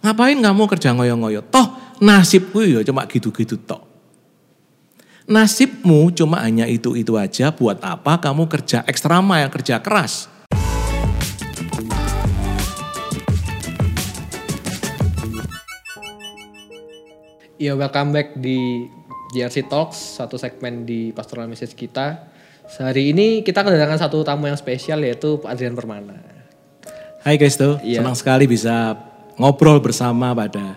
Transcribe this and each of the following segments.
Ngapain kamu kerja ngoyo-ngoyo? Toh nasibku ya cuma gitu-gitu tok. Nasibmu cuma hanya itu-itu aja, buat apa kamu kerja ekstra mile, kerja keras? Ya welcome back di JRC Talks, satu segmen di Pastoral Message kita. Hari ini kita kedatangan satu tamu yang spesial yaitu Pak Adrian Permana. Hai guys tuh, Iya. senang sekali bisa ngobrol bersama pada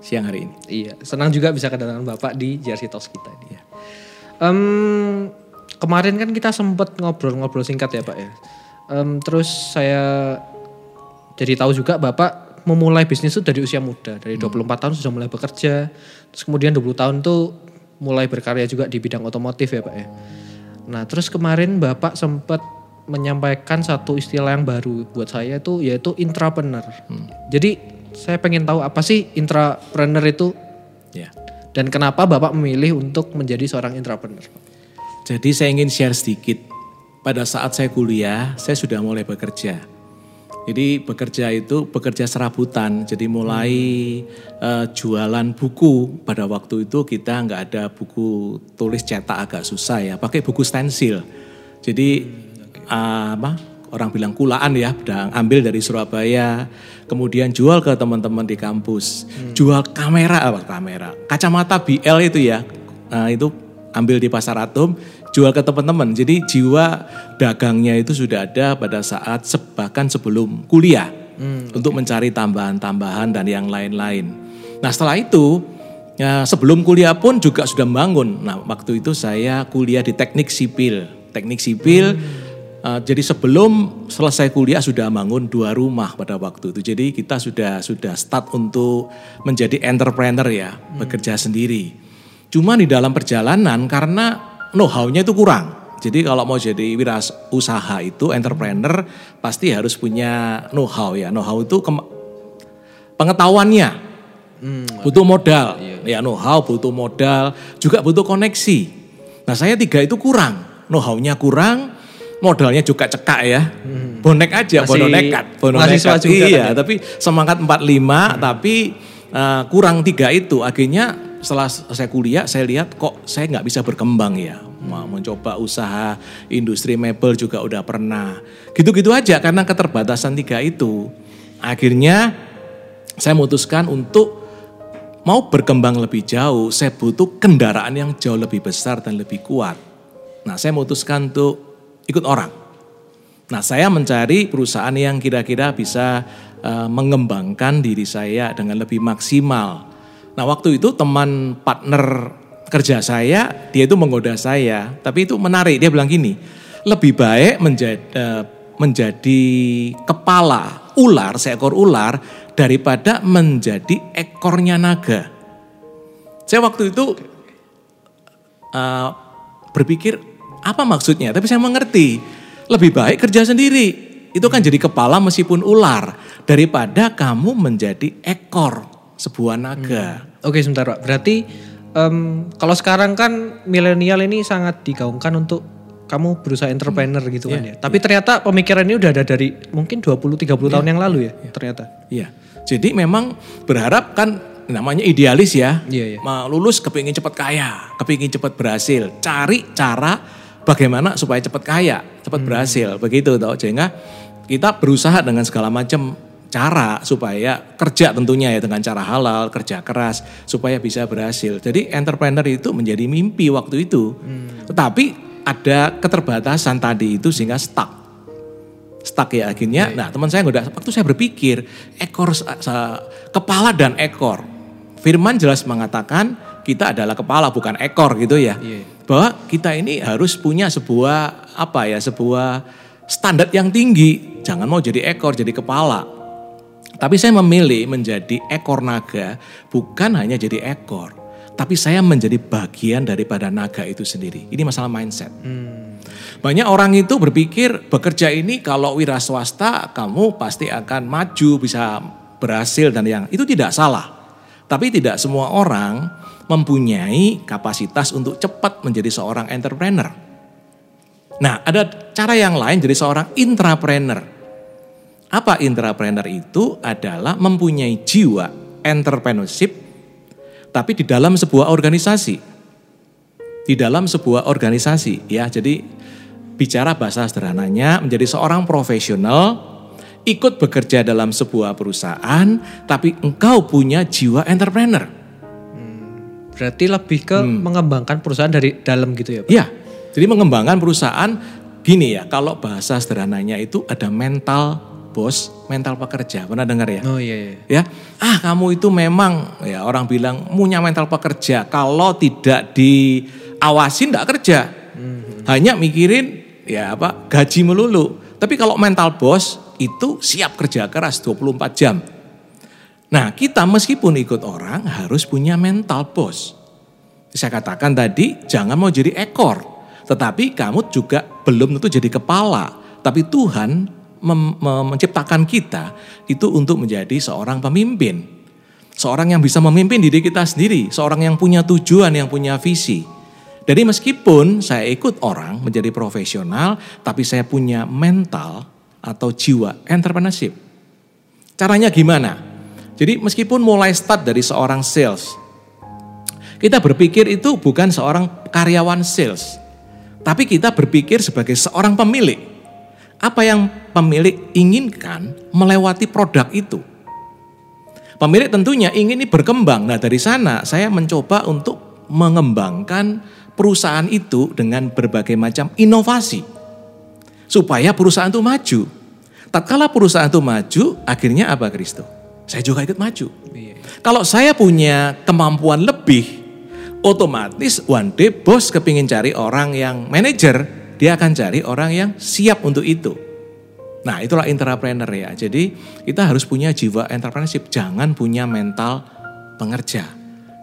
siang hari ini. Iya, senang juga bisa kedatangan Bapak di JRC Talks kita ini. Em, kemarin kan kita sempat ngobrol-ngobrol singkat ya Pak ya. Em, terus saya jadi tahu juga Bapak memulai bisnis itu dari usia muda. Dari 24 tahun sudah mulai bekerja. Terus kemudian 20 tahun tuh mulai berkarya juga di bidang otomotif ya Pak ya. Nah terus kemarin Bapak sempat menyampaikan satu istilah yang baru buat saya itu yaitu intrapreneur. Jadi saya pengen tahu apa sih intrapreneur itu Ya. dan kenapa Bapak memilih untuk menjadi seorang intrapreneur? Jadi saya ingin share sedikit. Pada saat saya kuliah, saya sudah mulai bekerja. Jadi bekerja itu bekerja serabutan. Jadi mulai eh, jualan buku. Pada waktu itu kita nggak ada buku tulis cetak agak susah ya. Pakai buku stensil. Jadi ah, apa? Orang bilang kulaan ya, udah ambil dari Surabaya, kemudian jual ke teman-teman di kampus, jual kamera apa kamera, kacamata BL itu ya, Nah, itu ambil di pasar atom, jual ke teman-teman. Jadi jiwa dagangnya itu sudah ada pada saat bahkan sebelum kuliah untuk mencari tambahan-tambahan dan yang lain-lain. Nah setelah itu ya, sebelum kuliah pun juga sudah membangun. Nah waktu itu saya kuliah di teknik sipil, teknik sipil. Eh, jadi sebelum selesai kuliah sudah bangun dua rumah pada waktu itu. Jadi kita sudah sudah start untuk menjadi entrepreneur ya, bekerja sendiri. Cuma di dalam perjalanan karena know-how-nya itu kurang. Jadi kalau mau jadi wirausaha itu entrepreneur pasti harus punya know-how ya. Know-how itu pengetahuannya. butuh modal. Ya know-how butuh modal, juga butuh koneksi. Nah, saya tiga itu kurang. Know-how-nya kurang, modalnya juga cekak ya. Bonek aja, Masih bono nekat, bono nekat. juga kan iya, ya? tapi semangat 45 tapi eh, kurang tiga itu. Akhirnya setelah saya kuliah saya lihat kok saya nggak bisa berkembang ya. Mau mencoba usaha industri mebel juga udah pernah. Gitu-gitu aja karena keterbatasan tiga itu. Akhirnya saya memutuskan untuk mau berkembang lebih jauh, saya butuh kendaraan yang jauh lebih besar dan lebih kuat. Nah, saya memutuskan untuk ikut orang. Nah, saya mencari perusahaan yang kira-kira bisa eh, mengembangkan diri saya dengan lebih maksimal. Nah, waktu itu teman partner kerja saya, dia itu menggoda saya, tapi itu menarik. Dia bilang gini, lebih baik menjadi eh, menjadi kepala ular, seekor ular daripada menjadi ekornya naga. Saya waktu itu eh, berpikir apa maksudnya, tapi saya mengerti. Lebih baik kerja sendiri. Itu kan jadi kepala meskipun ular daripada kamu menjadi ekor sebuah naga. Oke sebentar Pak, berarti em, kalau sekarang kan milenial ini sangat digaungkan untuk kamu berusaha entrepreneur gitu kan ya. Tapi ternyata pemikiran ini udah ada dari mungkin 20-30 tahun yang lalu ya ternyata. Iya. Jadi memang berharap kan namanya idealis ya. Iya, iya. Mau lulus kepingin cepat kaya, kepingin cepat berhasil. Cari cara bagaimana supaya cepat kaya, cepat berhasil. Begitu tau. Sehingga kita berusaha dengan segala macam cara supaya kerja tentunya ya dengan cara halal, kerja keras supaya bisa berhasil. Jadi entrepreneur itu menjadi mimpi waktu itu. Tetapi ada keterbatasan tadi itu sehingga stuck stuck ya akhirnya. Nah teman saya udah waktu saya berpikir ekor kepala dan ekor. Firman jelas mengatakan kita adalah kepala bukan ekor gitu ya. Iya. Bahwa kita ini harus punya sebuah apa ya sebuah standar yang tinggi. Jangan mau jadi ekor jadi kepala. Tapi saya memilih menjadi ekor naga bukan hanya jadi ekor. Tapi saya menjadi bagian daripada naga itu sendiri. Ini masalah mindset. Banyak orang itu berpikir bekerja ini kalau wira swasta kamu pasti akan maju, bisa berhasil dan yang itu tidak salah. Tapi tidak semua orang mempunyai kapasitas untuk cepat menjadi seorang entrepreneur. Nah, ada cara yang lain jadi seorang intrapreneur. Apa intrapreneur itu adalah mempunyai jiwa entrepreneurship tapi di dalam sebuah organisasi. Di dalam sebuah organisasi ya. Jadi bicara bahasa sederhananya menjadi seorang profesional ikut bekerja dalam sebuah perusahaan tapi engkau punya jiwa entrepreneur. Berarti lebih ke mengembangkan perusahaan dari dalam gitu ya Pak? Ya, jadi mengembangkan perusahaan gini ya, kalau bahasa sederhananya itu ada mental bos, mental pekerja. Pernah dengar ya? Oh iya iya. Ya, ah kamu itu memang ya orang bilang punya mental pekerja. Kalau tidak diawasin tidak kerja. Hanya mikirin ya apa gaji melulu. Tapi kalau mental bos itu siap kerja keras 24 jam. Nah kita meskipun ikut orang harus punya mental bos. Saya katakan tadi jangan mau jadi ekor. Tetapi kamu juga belum tentu jadi kepala. Tapi Tuhan menciptakan kita itu untuk menjadi seorang pemimpin. Seorang yang bisa memimpin diri kita sendiri. Seorang yang punya tujuan, yang punya visi. Jadi meskipun saya ikut orang menjadi profesional. Tapi saya punya mental atau jiwa entrepreneurship. Caranya gimana? Jadi meskipun mulai start dari seorang sales, kita berpikir itu bukan seorang karyawan sales, tapi kita berpikir sebagai seorang pemilik. Apa yang pemilik inginkan melewati produk itu. Pemilik tentunya ingin ini berkembang. Nah dari sana saya mencoba untuk mengembangkan perusahaan itu dengan berbagai macam inovasi. Supaya perusahaan itu maju. Tatkala perusahaan itu maju, akhirnya apa Kristo? Saya juga ikut maju. Iya. Kalau saya punya kemampuan lebih, otomatis one day bos kepingin cari orang yang manajer, dia akan cari orang yang siap untuk itu. Nah itulah entrepreneur ya. Jadi kita harus punya jiwa entrepreneurship, jangan punya mental pengerja.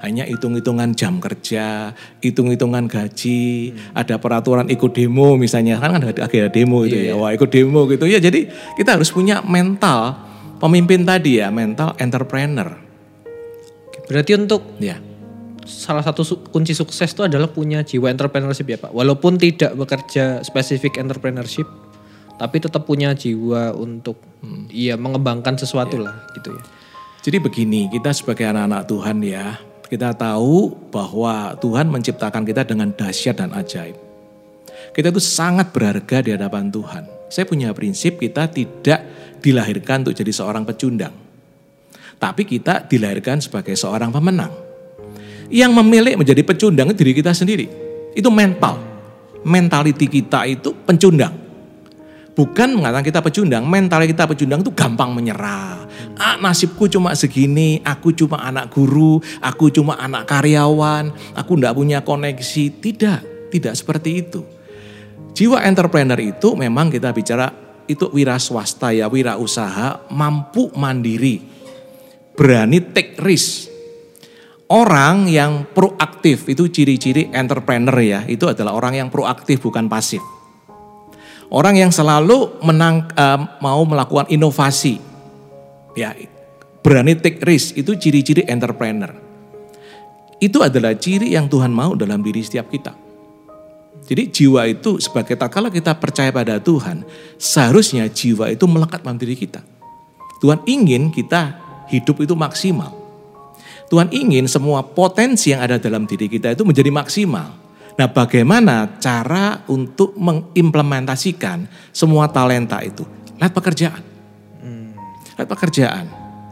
Hanya hitung-hitungan jam kerja, hitung-hitungan gaji, ada peraturan ikut demo misalnya, kan ada agenda demo itu ya, wah ikut demo gitu ya. Jadi kita harus punya mental pemimpin tadi ya, mental entrepreneur. Berarti untuk Ya. salah satu su- kunci sukses itu adalah punya jiwa entrepreneurship ya Pak. Walaupun tidak bekerja spesifik entrepreneurship, tapi tetap punya jiwa untuk iya mengembangkan sesuatu lah gitu ya. Jadi begini, kita sebagai anak-anak Tuhan ya, kita tahu bahwa Tuhan menciptakan kita dengan dahsyat dan ajaib. Kita itu sangat berharga di hadapan Tuhan. Saya punya prinsip kita tidak dilahirkan untuk jadi seorang pecundang. Tapi kita dilahirkan sebagai seorang pemenang. Yang memilih menjadi pecundang itu diri kita sendiri. Itu mental. Mentality kita itu pencundang. Bukan mengatakan kita pecundang, mental kita pecundang itu gampang menyerah. Ah, nasibku cuma segini, aku cuma anak guru, aku cuma anak karyawan, aku ndak punya koneksi. Tidak, tidak seperti itu. Jiwa entrepreneur itu memang kita bicara itu wira swasta ya, wira usaha, mampu mandiri, berani take risk. Orang yang proaktif itu ciri-ciri entrepreneur ya, itu adalah orang yang proaktif bukan pasif. Orang yang selalu menang, eh, mau melakukan inovasi, ya berani take risk itu ciri-ciri entrepreneur. Itu adalah ciri yang Tuhan mau dalam diri setiap kita. Jadi jiwa itu sebagai tak kala kita percaya pada Tuhan, seharusnya jiwa itu melekat dalam diri kita. Tuhan ingin kita hidup itu maksimal. Tuhan ingin semua potensi yang ada dalam diri kita itu menjadi maksimal. Nah, bagaimana cara untuk mengimplementasikan semua talenta itu? Lihat pekerjaan. Lihat pekerjaan.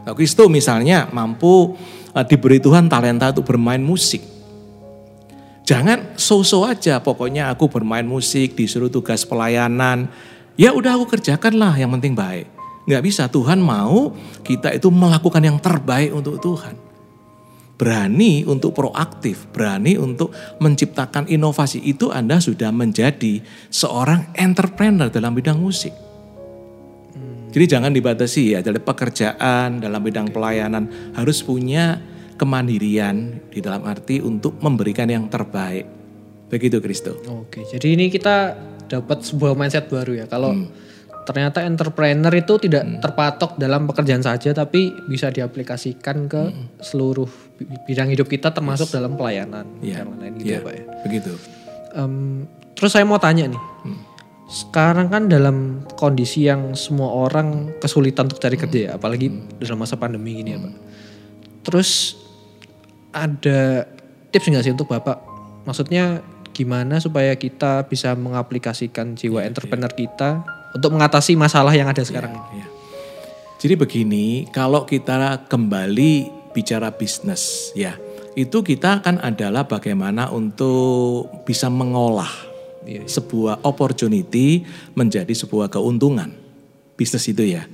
Nah, Kristo misalnya mampu eh, diberi Tuhan talenta untuk bermain musik. Jangan so-so aja, pokoknya aku bermain musik, disuruh tugas pelayanan. Ya udah aku kerjakanlah, yang penting baik. Nggak bisa, Tuhan mau kita itu melakukan yang terbaik untuk Tuhan berani untuk proaktif, berani untuk menciptakan inovasi itu Anda sudah menjadi seorang entrepreneur dalam bidang musik. Jadi jangan dibatasi ya dalam pekerjaan, dalam bidang pelayanan harus punya kemandirian di dalam arti untuk memberikan yang terbaik. Begitu Kristo. Oke, jadi ini kita dapat sebuah mindset baru ya. Kalau ternyata entrepreneur itu tidak terpatok dalam pekerjaan saja, tapi bisa diaplikasikan ke seluruh bi- bidang hidup kita, termasuk dalam pelayanan Iya. dan lain-lain gitu Iya, ya Pak ya. Begitu. Em, terus saya mau tanya nih, sekarang kan dalam kondisi yang semua orang kesulitan untuk cari kerja ya, apalagi dalam masa pandemi gini ya Pak. Terus ada tips nggak sih untuk Bapak? Maksudnya gimana supaya kita bisa mengaplikasikan jiwa entrepreneur kita untuk mengatasi masalah yang ada sekarang ini? Ya. Jadi begini, kalau kita kembali bicara bisnis ya, itu kita kan adalah bagaimana untuk bisa mengolah Iya, iya. sebuah opportunity menjadi sebuah keuntungan bisnis itu ya.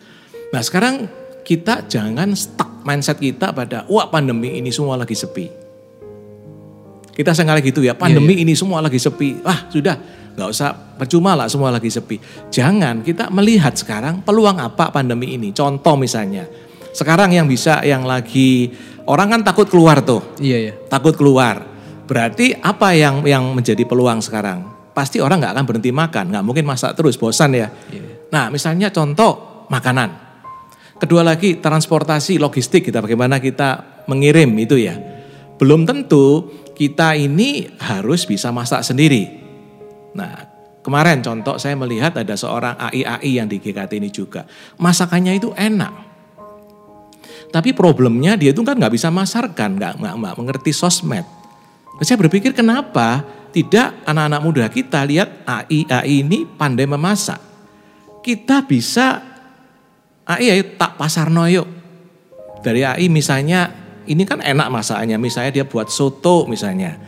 Nah sekarang kita jangan stuck mindset kita pada wah pandemi ini semua lagi sepi. Kita sekali gitu ya pandemi ini semua lagi sepi. Wah sudah nggak usah percuma lah semua lagi sepi. Jangan kita melihat sekarang peluang apa pandemi ini. Contoh misalnya sekarang yang bisa yang lagi orang kan takut keluar tuh Iya ya. takut keluar. Berarti apa yang yang menjadi peluang sekarang? Pasti orang nggak akan berhenti makan, nggak mungkin masak terus, bosan ya. Nah, misalnya contoh makanan. Kedua lagi transportasi, logistik kita bagaimana kita mengirim itu ya. Belum tentu kita ini harus bisa masak sendiri. Nah, kemarin contoh saya melihat ada seorang AI-AI yang di GKT ini juga. Masakannya itu enak. Tapi problemnya dia itu kan nggak bisa masarkan, nggak nggak mengerti sosmed. Nah, Saya berpikir kenapa tidak anak-anak muda kita lihat AI AI ini pandai memasak. Kita bisa AI tak pasarno yuk. Dari AI misalnya ini kan enak masakannya, misalnya dia buat soto misalnya.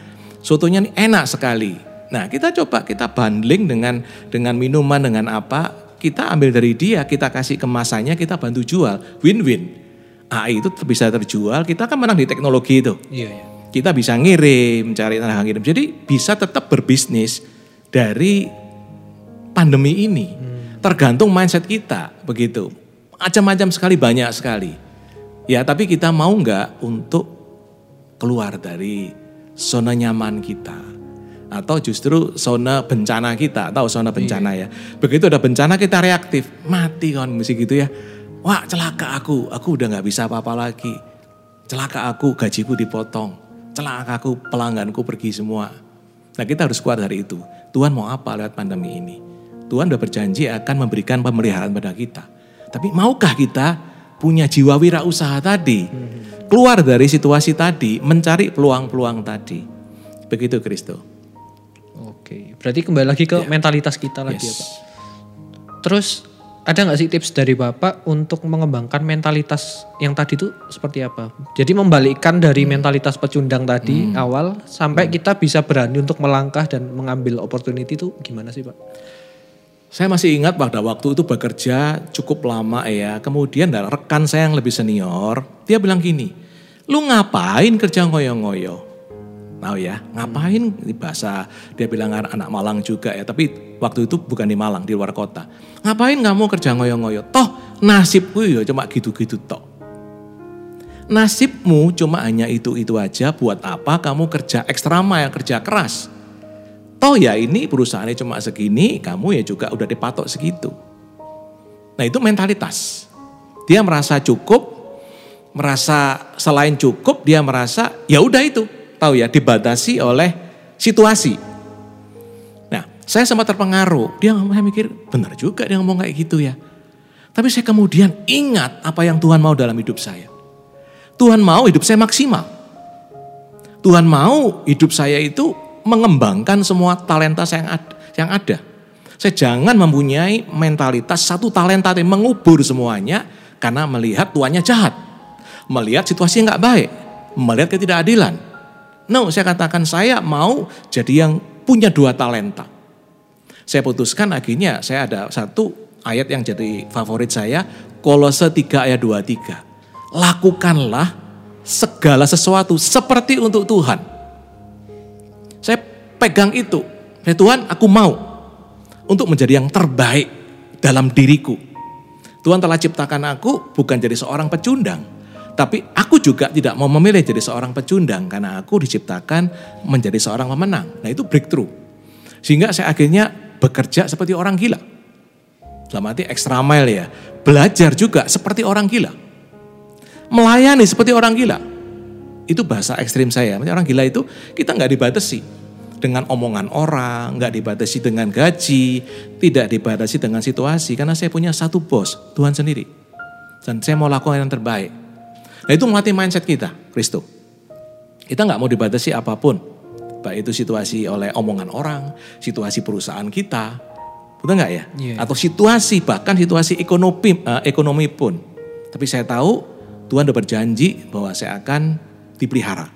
Sotonya ini enak sekali. Nah, kita coba kita bundling dengan dengan minuman dengan apa? Kita ambil dari dia, kita kasih kemasannya, kita bantu jual, win-win. AI itu bisa terjual, kita kan menang di teknologi itu Iya ya. kita bisa ngirim, cari tenaga ngirim. Jadi bisa tetap berbisnis dari pandemi ini. Tergantung mindset kita, begitu. Macam-macam sekali, banyak sekali. Ya, tapi kita mau nggak untuk keluar dari zona nyaman kita. Atau justru zona bencana kita, tahu zona bencana ya. Begitu ada bencana kita reaktif, mati kan mesti gitu ya. Wah celaka aku, aku udah nggak bisa apa-apa lagi. Celaka aku, gajiku dipotong. Celaka aku, pelangganku pergi semua. Nah kita harus kuat dari itu. Tuhan mau apa lewat pandemi ini? Tuhan udah berjanji akan memberikan pemeliharaan pada kita. Tapi maukah kita punya jiwa wirausaha tadi? Keluar dari situasi tadi, mencari peluang-peluang tadi. Begitu Kristo. Oke. Berarti kembali lagi ke mentalitas kita lagi ya. Pak. Terus ada nggak sih tips dari Bapak untuk mengembangkan mentalitas yang tadi itu seperti apa? Jadi membalikkan dari mentalitas pecundang tadi awal sampai kita bisa berani untuk melangkah dan mengambil opportunity itu gimana sih Pak? Saya masih ingat pada waktu itu bekerja cukup lama ya. Kemudian rekan saya yang lebih senior, dia bilang gini, lu ngapain kerja ngoyo-ngoyo? Tahu ya, ngapain di bahasa dia bilang anak Malang juga ya, tapi waktu itu bukan di Malang, di luar kota. Ngapain kamu kerja ngoyo-ngoyo? Toh nasibku ya cuma gitu-gitu toh. Nasibmu cuma hanya itu-itu aja, buat apa kamu kerja ekstra mile, kerja keras? Toh ya ini perusahaannya cuma segini, kamu ya juga udah dipatok segitu. Nah itu mentalitas. Dia merasa cukup, merasa selain cukup, dia merasa ya udah itu. Tahu ya, dibatasi oleh situasi. Nah, saya sempat terpengaruh. Dia saya mikir, benar juga dia ngomong kayak gitu ya. Tapi saya kemudian ingat apa yang Tuhan mau dalam hidup saya. Tuhan mau hidup saya maksimal. Tuhan mau hidup saya itu mengembangkan semua talenta saya yang ada. Yang ada. Saya jangan mempunyai mentalitas satu talenta yang mengubur semuanya karena melihat tuannya jahat. Melihat situasi yang nggak baik. Melihat ketidakadilan. No, saya katakan saya mau jadi yang punya dua talenta. Saya putuskan akhirnya saya ada satu ayat yang jadi favorit saya. Kolose 3 ayat 23. Lakukanlah segala sesuatu seperti untuk Tuhan. Saya pegang itu. Ya Tuhan aku mau untuk menjadi yang terbaik dalam diriku. Tuhan telah ciptakan aku bukan jadi seorang pecundang. Tapi aku juga tidak mau memilih jadi seorang pecundang karena aku diciptakan menjadi seorang pemenang. Nah itu breakthrough. Sehingga saya akhirnya bekerja seperti orang gila. Dalam arti extra mile ya. Belajar juga seperti orang gila. Melayani seperti orang gila. Itu bahasa ekstrim saya. Orang gila itu kita nggak dibatasi. dengan omongan orang, nggak dibatasi dengan gaji, tidak dibatasi dengan situasi. Karena saya punya satu bos, Tuhan sendiri. Dan saya mau lakukan yang terbaik. Nah itu melatih mindset kita, Kristo. Kita nggak mau dibatasi apa pun. Baik itu situasi oleh omongan orang, situasi perusahaan kita, betul nggak ya? Iya. Atau situasi bahkan situasi ekonomi eh, ekonomi pun. Tapi saya tahu Tuhan sudah berjanji bahwa saya akan dipelihara.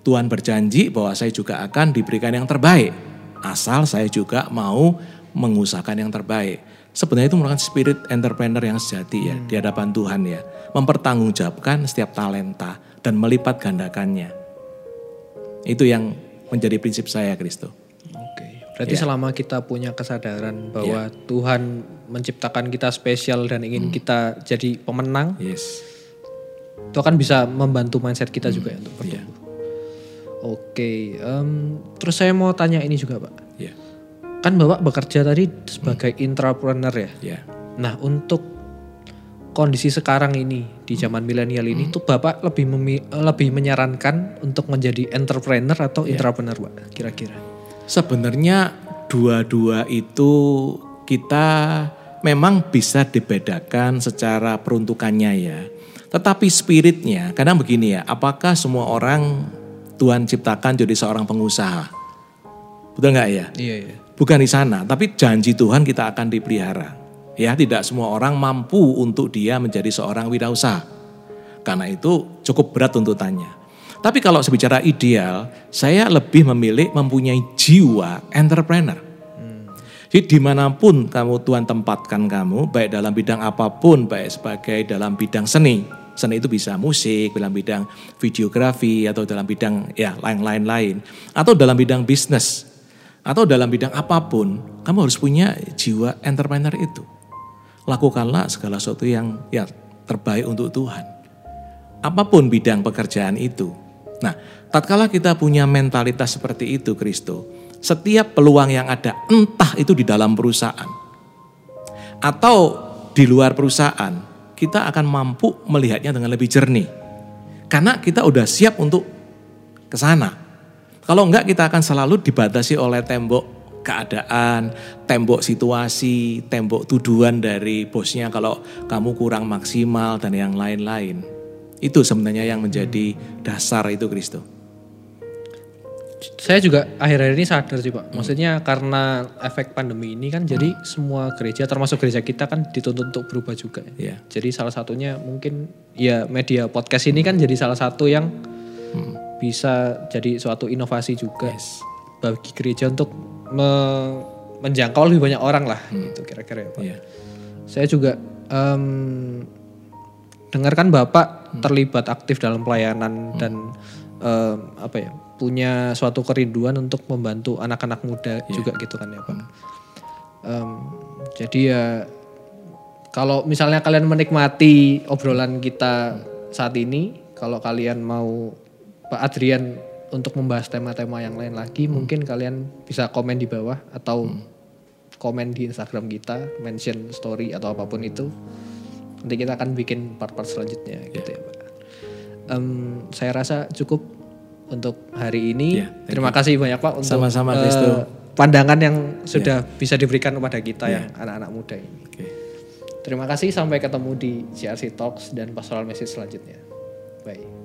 Tuhan berjanji bahwa saya juga akan diberikan yang terbaik. Asal saya juga mau mengusahakan yang terbaik. Sebenarnya itu merupakan spirit entrepreneur yang sejati ya di hadapan Tuhan ya. Mempertanggungjawabkan setiap talenta dan melipat gandakannya. Itu yang menjadi prinsip saya Kristo. Oke. Berarti selama kita punya kesadaran bahwa Tuhan menciptakan kita spesial dan ingin kita jadi pemenang, Yes. itu akan bisa membantu mindset kita juga ya untuk Iya. bertumbuh. Oke, em, terus saya mau tanya ini juga Pak. Ya. Kan Bapak bekerja tadi sebagai intrapreneur ya. Ya. Nah untuk kondisi sekarang ini di zaman milenial ini tuh Bapak lebih memi- lebih menyarankan untuk menjadi entrepreneur atau intrapreneur Pak kira-kira? Sebenarnya dua-dua itu kita memang bisa dibedakan secara peruntukannya ya. Tetapi spiritnya, kadang begini ya, apakah semua orang Tuhan ciptakan jadi seorang pengusaha? Betul nggak ya? Iya iya. Bukan di sana, tapi janji Tuhan kita akan dipelihara. Ya, tidak semua orang mampu untuk dia menjadi seorang wirausaha. Karena itu cukup berat tuntutannya. Tapi kalau sebicara ideal, saya lebih memilih mempunyai jiwa entrepreneur. Jadi di mana pun kamu Tuhan tempatkan kamu, baik dalam bidang apa pun, baik sebagai dalam bidang seni, seni itu bisa musik, dalam bidang videografi, atau dalam bidang ya lain-lain lain, atau dalam bidang bisnis, atau dalam bidang apa pun, kamu harus punya jiwa entrepreneur itu. Lakukanlah segala sesuatu yang ya terbaik untuk Tuhan. Apa pun bidang pekerjaan itu. Nah, tatkala kita punya mentalitas seperti itu, Kristo, setiap peluang yang ada, entah itu di dalam perusahaan atau di luar perusahaan, kita akan mampu melihatnya dengan lebih jernih. Karena kita udah siap untuk ke sana. Kalau enggak kita akan selalu dibatasi oleh tembok keadaan, tembok situasi, tembok tuduhan dari bosnya kalau kamu kurang maksimal dan yang lain-lain. Itu sebenarnya yang menjadi dasar itu Kristo. Saya juga akhir-akhir ini sadar sih Pak. Maksudnya karena efek pandemi ini kan jadi semua gereja termasuk gereja kita kan dituntut untuk berubah juga. ya. Iya. Jadi salah satunya mungkin ya media podcast ini kan jadi salah satu yang bisa jadi suatu inovasi juga bagi gereja untuk me- menjangkau lebih banyak orang lah gitu kira-kira ya Pak. Iya. Saya juga em, dengarkan Bapak terlibat aktif dalam pelayanan dan em, apa ya punya suatu kerinduan untuk membantu anak-anak muda juga gitu kan ya Pak. Em, jadi ya kalau misalnya kalian menikmati obrolan kita saat ini, kalau kalian mau Pak Adrian untuk membahas tema-tema yang lain lagi, mungkin kalian bisa komen di bawah atau komen di Instagram kita, mention story atau apa pun itu. Nanti kita akan bikin part-part selanjutnya gitu ya Pak. Em, saya rasa cukup untuk hari ini. Thank Terima kasih banyak Pak untuk Sama-sama, Kristo. pandangan yang sudah bisa diberikan kepada kita yang anak-anak muda ini. Oke. Terima kasih sampai ketemu di CRC Talks dan Pastoral Message selanjutnya. Bye.